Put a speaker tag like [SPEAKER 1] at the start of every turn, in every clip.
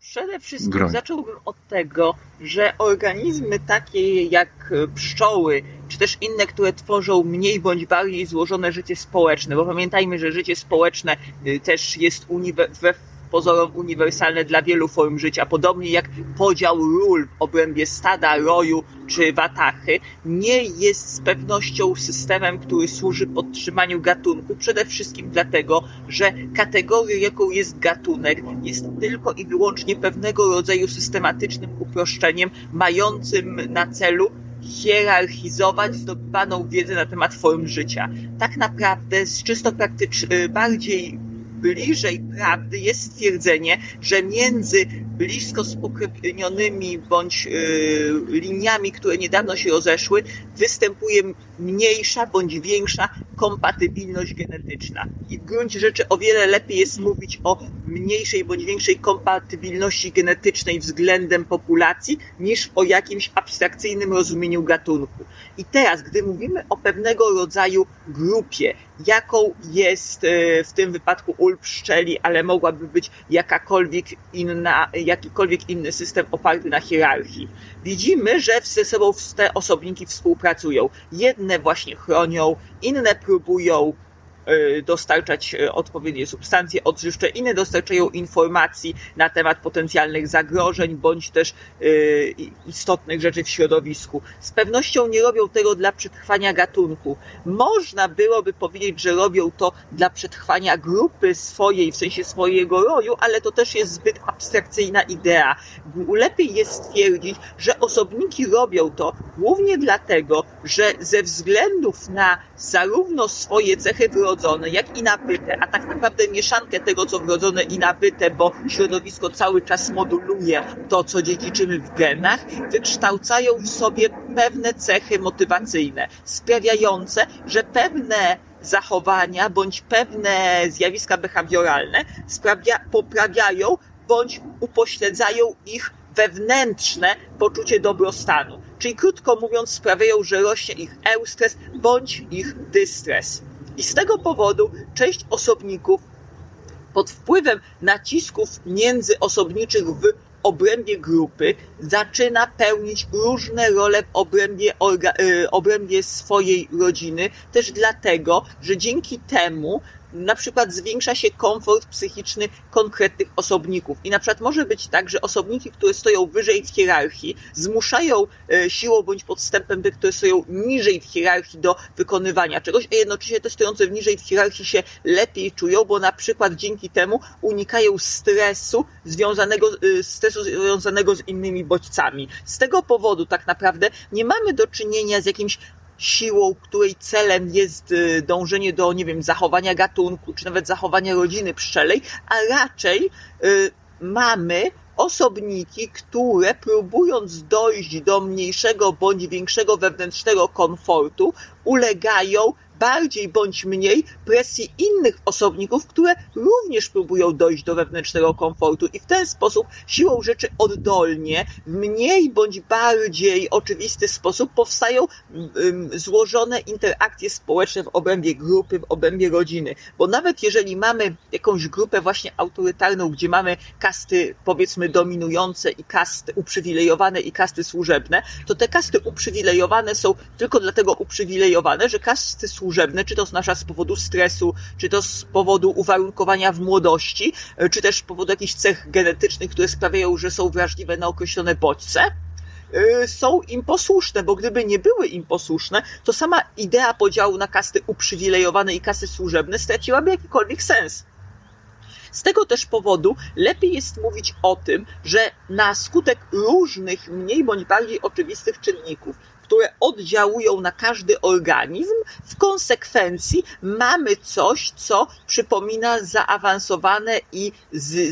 [SPEAKER 1] Przede wszystkim Groń. zacząłbym od tego, że organizmy takie jak pszczoły, czy też inne, które tworzą mniej bądź bardziej złożone życie społeczne, bo pamiętajmy, że życie społeczne y, też jest we pozorom uniwersalne dla wielu form życia, podobnie jak podział ról w obrębie stada, roju czy watachy, nie jest z pewnością systemem, który służy podtrzymaniu gatunku, przede wszystkim dlatego, że kategoria, jaką jest gatunek, jest tylko i wyłącznie pewnego rodzaju systematycznym uproszczeniem, mającym na celu hierarchizować zdobywaną wiedzę na temat form życia. Tak naprawdę z czysto praktycznych, bardziej bliżej prawdy jest stwierdzenie, że między blisko spokrewnionymi bądź y, liniami, które niedawno się rozeszły, występuje mniejsza bądź większa kompatybilność genetyczna. I w gruncie rzeczy o wiele lepiej jest mówić o mniejszej bądź większej kompatybilności genetycznej względem populacji, niż o jakimś abstrakcyjnym rozumieniu gatunku. I teraz, gdy mówimy o pewnego rodzaju grupie, jaką jest y, w tym wypadku ul pszczeli, ale mogłaby być jakakolwiek inna, jakikolwiek inny system oparty na hierarchii. Widzimy, że ze sobą te osobniki współpracują. Jedne właśnie chronią, inne próbują dostarczać e, odpowiednie substancje odżywcze, inne dostarczają informacji na temat potencjalnych zagrożeń bądź też e, istotnych rzeczy w środowisku. Z pewnością nie robią tego dla przetrwania gatunku. Można byłoby powiedzieć, że robią to dla przetrwania grupy swojej, w sensie swojego roju, ale to też jest zbyt abstrakcyjna idea. Lepiej jest stwierdzić, że osobniki robią to głównie dlatego, że ze względów na zarówno swoje cechy wrodzone, wrodzone, jak i nabyte, a tak naprawdę mieszankę tego, co wrodzone i nabyte, bo środowisko cały czas moduluje to, co dziedziczymy w genach, wykształcają w sobie pewne cechy motywacyjne, sprawiające, że pewne zachowania bądź pewne zjawiska behawioralne sprawia, poprawiają bądź upośledzają ich wewnętrzne poczucie dobrostanu. Czyli krótko mówiąc, sprawiają, że rośnie ich eustres bądź ich dystres. I z tego powodu część osobników pod wpływem nacisków międzyosobniczych w obrębie grupy zaczyna pełnić różne role w obrębie, y, obrębie swojej rodziny, też dlatego, że dzięki temu na przykład zwiększa się komfort psychiczny konkretnych osobników. I na przykład może być tak, że osobniki, które stoją wyżej w hierarchii, zmuszają e, siłą bądź podstępem te, które stoją niżej w hierarchii do wykonywania czegoś, a jednocześnie te stojące niżej w hierarchii się lepiej czują, bo na przykład dzięki temu unikają stresu związanego, e, stresu związanego z innymi bodźcami. Z tego powodu tak naprawdę nie mamy do czynienia z jakimś siłą, której celem jest y, dążenie do, nie wiem, zachowania gatunku, czy nawet zachowania rodziny pszczelej, a raczej y, mamy osobniki, które próbując dojść do mniejszego bądź większego wewnętrznego komfortu, ulegają bardziej bądź mniej presji innych osobników, które również próbują dojść do wewnętrznego komfortu i w ten sposób siłą rzeczy oddolnie, w mniej bądź bardziej oczywisty sposób powstają złożone interakcje społeczne w obrębie grupy, w obrębie rodziny. Bo nawet jeżeli mamy jakąś grupę właśnie autorytarną, gdzie mamy kasty powiedzmy dominujące i kasty uprzywilejowane i kasty służebne, to te kasty uprzywilejowane są tylko dlatego uprzywilejowane, że kasty służebne służebne, czy to nasza z powodu stresu, czy to z powodu uwarunkowania w młodości, e, czy też z powodu jakichś cech genetycznych, które sprawiają, że są wrażliwe na określone bodźce, e, są im posłuszne, bo gdyby nie były im posłuszne, to sama idea podziału na kasty uprzywilejowane i kasty służebne straciłaby jakikolwiek sens. Z tego też powodu lepiej jest mówić o tym, że na skutek różnych, mniej bądź bardziej oczywistych czynników, które oddziałują na każdy organizm, w konsekwencji mamy coś, co przypomina zaawansowane i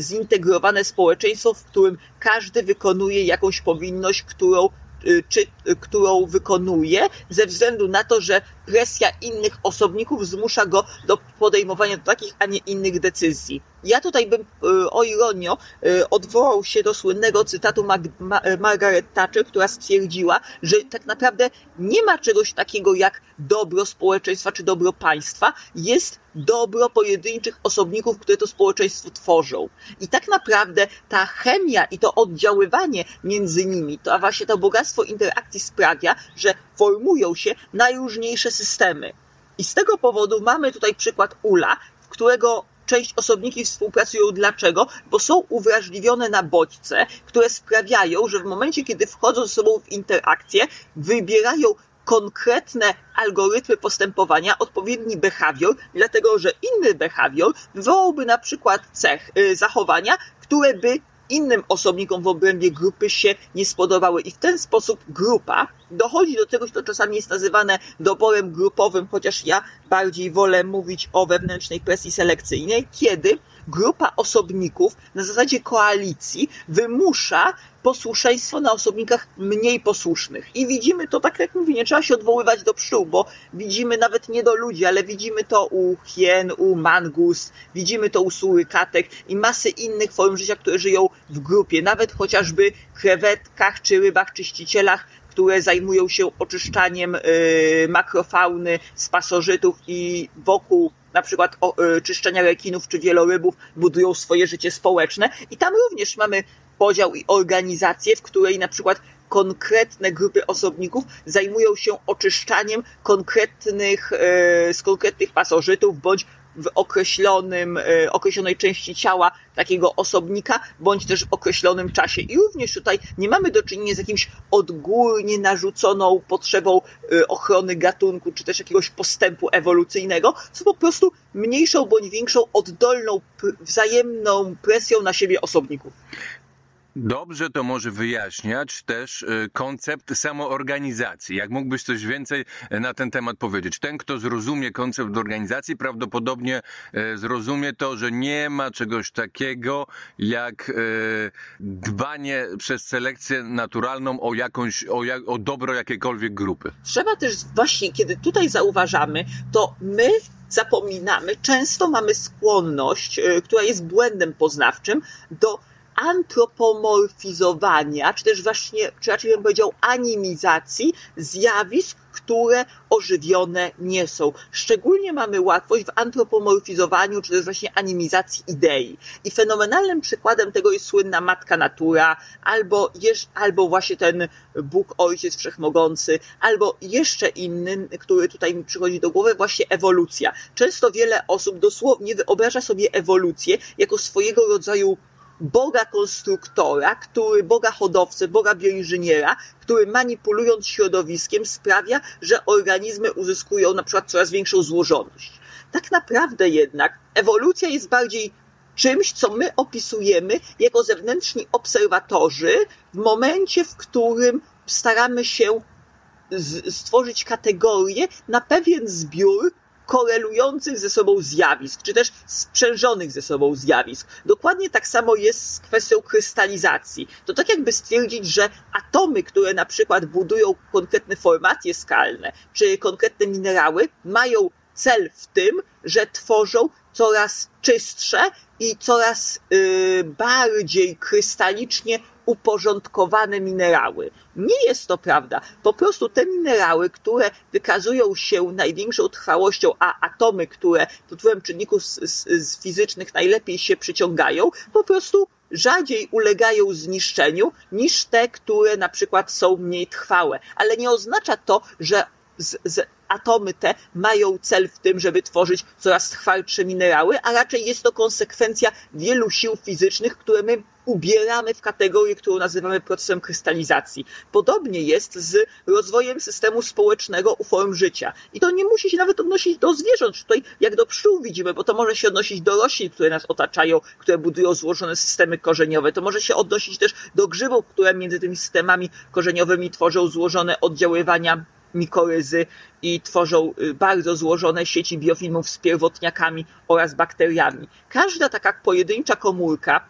[SPEAKER 1] zintegrowane społeczeństwo, w którym każdy wykonuje jakąś powinność, którą y, czy, y, którą wykonuje, ze względu na to, że presja innych osobników zmusza go do podejmowania takich, a nie innych decyzji. Ja tutaj bym, e, o ironio, e, odwołał się do słynnego cytatu Mag e, Margaret Thatcher, która stwierdziła, że tak naprawdę nie ma czegoś takiego jak dobro społeczeństwa czy dobro państwa. Jest dobro pojedynczych osobników, które to społeczeństwo tworzą. I tak naprawdę ta chemia i to oddziaływanie między nimi, to a właśnie to bogactwo interakcji sprawia, że formują się najróżniejsze systemy. I z tego powodu mamy tutaj przykład Ula, w którego część osobniki współpracują. Dlaczego? Bo są uwrażliwione na bodźce, które sprawiają, że w momencie, kiedy wchodzą ze sobą w interakcję, wybierają konkretne algorytmy postępowania, odpowiedni behawior, dlatego że inny behawior wywołałby na przykład cech, y, zachowania, które by innym osobnikom w obrębie grupy się nie spodobały. I w ten sposób grupa dochodzi do czegoś, co czasami jest nazywane doborem grupowym, chociaż ja bardziej wolę mówić o wewnętrznej presji selekcyjnej, kiedy grupa osobników na zasadzie koalicji wymusza posłuszeństwo na osobnikach mniej posłusznych. I widzimy to, tak jak mówię, nie trzeba się odwoływać do pszczół, bo widzimy nawet nie do ludzi, ale widzimy to u hien, u mangus, widzimy to u surykatek i masy innych form życia, które żyją w grupie, nawet chociażby krewetkach, czy rybach, czyścicielach, które zajmują się oczyszczaniem y, makrofauny z pasożytów i wokół na przykład y, czyszczenia rekinów czy wielorybów budują swoje życie społeczne. I tam również mamy podział i organizację, w której na przykład konkretne grupy osobników zajmują się oczyszczaniem konkretnych, e, z konkretnych pasożytów bądź w określonym, e, określonej części ciała takiego osobnika, bądź też w określonym czasie. I również tutaj nie mamy do czynienia z jakimś odgórnie narzuconą potrzebą e, ochrony gatunku, czy też jakiegoś postępu ewolucyjnego, co po prostu mniejszą bądź większą oddolną, wzajemną presją na siebie osobników.
[SPEAKER 2] Dobrze to może wyjaśniać też e, koncept samoorganizacji. Jak mógłbyś coś więcej e, na ten temat powiedzieć? Ten, kto zrozumie koncept organizacji, prawdopodobnie e, zrozumie to, że nie ma czegoś takiego jak dbanie przez selekcję naturalną o jakąś, o, jak, o dobro jakiejkolwiek grupy.
[SPEAKER 1] Trzeba też właśnie, kiedy tutaj zauważamy, to my zapominamy, często mamy skłonność, która jest błędem poznawczym, do antropomorfizowania, czy też właśnie, czy raczej bym powiedział animizacji zjawisk, które ożywione nie są. Szczególnie mamy łatwość w antropomorfizowaniu, czy też właśnie animizacji idei. I fenomenalnym przykładem tego jest słynna Matka Natura, albo, albo właśnie ten Bóg Ojciec Wszechmogący, albo jeszcze inny, który tutaj mi przychodzi do głowy, właśnie ewolucja. Często wiele osób dosłownie wyobraża sobie ewolucję jako swojego rodzaju Boga konstruktora, który, Boga hodowcę, Boga bioinżyniera, który manipulując środowiskiem sprawia, że organizmy uzyskują na przykład coraz większą złożoność. Tak naprawdę jednak ewolucja jest bardziej czymś, co my opisujemy jako zewnętrzni obserwatorzy w momencie, w którym staramy się stworzyć kategorię na pewien zbiór korelujących ze sobą zjawisk, czy też sprzężonych ze sobą zjawisk. Dokładnie tak samo jest z kwestią krystalizacji. To tak jakby stwierdzić, że atomy, które na przykład budują konkretne formacje skalne, czy konkretne minerały, mają cel w tym, że tworzą coraz czystsze i coraz yy, bardziej krystalicznie uporządkowane minerały. Nie jest to prawda. Po prostu te minerały, które wykazują się największą trwałością, a atomy, które pod wpływem czynników z, z, z fizycznych najlepiej się przyciągają, po prostu rzadziej ulegają zniszczeniu niż te, które na przykład są mniej trwałe. Ale nie oznacza to, że z, z atomy te mają cel w tym, żeby tworzyć coraz twardsze minerały, a raczej jest to konsekwencja wielu sił fizycznych, które my ubieramy w kategorię, którą nazywamy procesem krystalizacji. Podobnie jest z rozwojem systemu społecznego u form życia. I to nie musi się nawet odnosić do zwierząt, tutaj jak do pszczół widzimy, bo to może się odnosić do roślin, które nas otaczają, które budują złożone systemy korzeniowe. To może się odnosić też do grzybów, które między tymi systemami korzeniowymi tworzą złożone oddziaływania mikoryzy i tworzą y, bardzo złożone sieci biofilmów z pierwotniakami oraz bakteriami. Każda taka pojedyncza komórka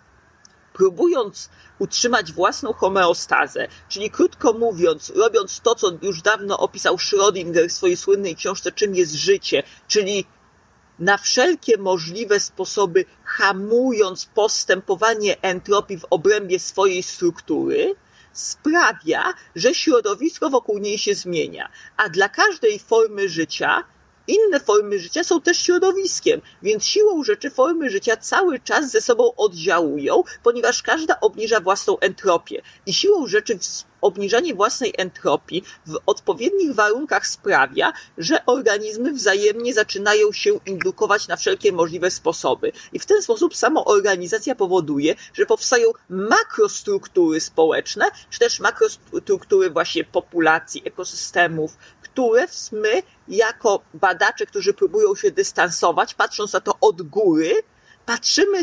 [SPEAKER 1] próbując utrzymać własną homeostazę, czyli krótko mówiąc, robiąc to, co już dawno opisał Schrödinger w swojej słynnej książce Czym jest życie, czyli na wszelkie możliwe sposoby hamując postępowanie entropii w obrębie swojej struktury, sprawia, że środowisko wokół niej się zmienia. A dla każdej formy życia inne formy życia są też środowiskiem, więc siłą rzeczy formy życia cały czas ze sobą oddziałują, ponieważ każda obniża własną entropię. I siłą rzeczy obniżanie własnej entropii w odpowiednich warunkach sprawia, że organizmy wzajemnie zaczynają się indukować na wszelkie możliwe sposoby. I w ten sposób samoorganizacja powoduje, że powstają makrostruktury społeczne, czy też makrostruktury właśnie populacji, ekosystemów, które my jako badacze, którzy próbują się dystansować, patrząc na to od góry, patrzymy,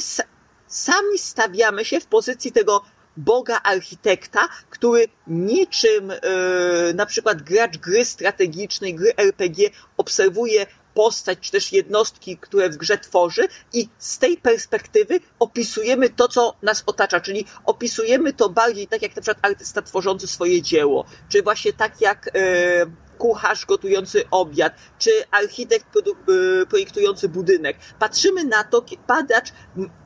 [SPEAKER 1] sami stawiamy się w pozycji tego Boga architekta, który niczym yy, na przykład gracz gry strategicznej, gry RPG obserwuje postać, czy też jednostki, które w grze tworzy i z tej perspektywy opisujemy to, co nas otacza, czyli opisujemy to bardziej tak, jak na przykład artysta tworzący swoje dzieło, czy właśnie tak jak yy, kucharz gotujący obiad, czy architekt y, projektujący budynek. Patrzymy na to, badacz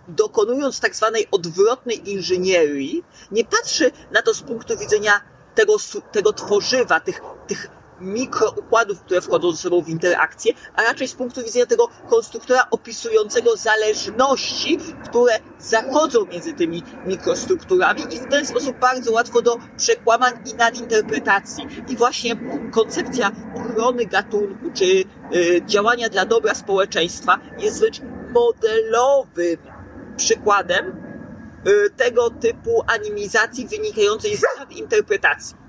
[SPEAKER 1] dokonując tak zwanej odwrotnej inżynierii, nie patrzy na to z punktu widzenia tego, tego tworzywa, tych, tych mikroukładów, które wchodzą ze sobą w interakcję, a raczej z punktu widzenia tego konstruktora opisującego zależności, które zachodzą między tymi mikrostrukturami i w ten sposób bardzo łatwo do przekłamań i nadinterpretacji. I właśnie koncepcja ochrony gatunku, czy y, działania dla dobra społeczeństwa jest wręcz modelowym przykładem y, tego typu animizacji wynikającej z nadinterpretacji.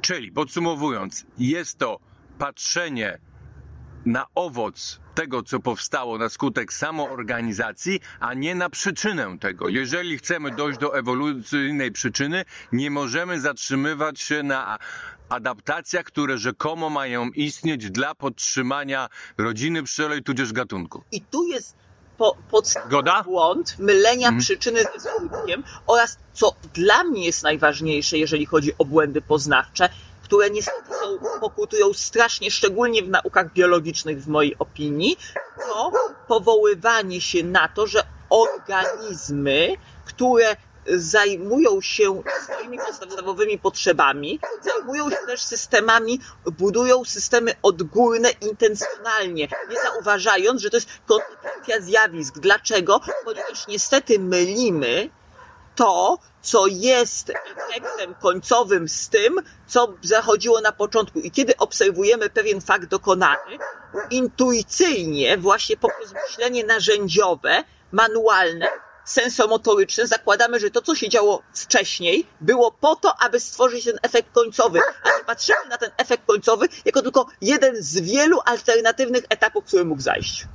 [SPEAKER 2] Czyli podsumowując, jest to patrzenie na owoc tego, co powstało na skutek samoorganizacji, a nie na przyczynę tego. Jeżeli chcemy dojść do ewolucyjnej przyczyny, nie możemy zatrzymywać się na adaptacjach, które rzekomo mają istnieć dla podtrzymania rodziny pszczelej tudzież gatunku.
[SPEAKER 1] I tu jest po, podstawowy błąd mylenia mm. przyczyny ze skutkiem oraz, co dla mnie jest najważniejsze, jeżeli chodzi o błędy poznawcze, które niestety są, pokutują strasznie, szczególnie w naukach biologicznych w mojej opinii, to powoływanie się na to, że organizmy, które zajmują się swoimi podstawowymi potrzebami, zajmują się też systemami, budują systemy odgórne intencjonalnie, nie zauważając, że to jest konsekwencja zjawisk. Dlaczego? Ponieważ niestety mylimy to, co jest efektem końcowym z tym, co zachodziło na początku. I kiedy obserwujemy pewien fakt dokonany, intuicyjnie, właśnie poprzez myślenie narzędziowe, manualne, sensomotoryczne, zakładamy, że to, co się działo wcześniej, było po to, aby stworzyć ten efekt końcowy, a nie patrzymy na ten efekt końcowy jako tylko jeden z wielu alternatywnych etapów, który mógł zajść.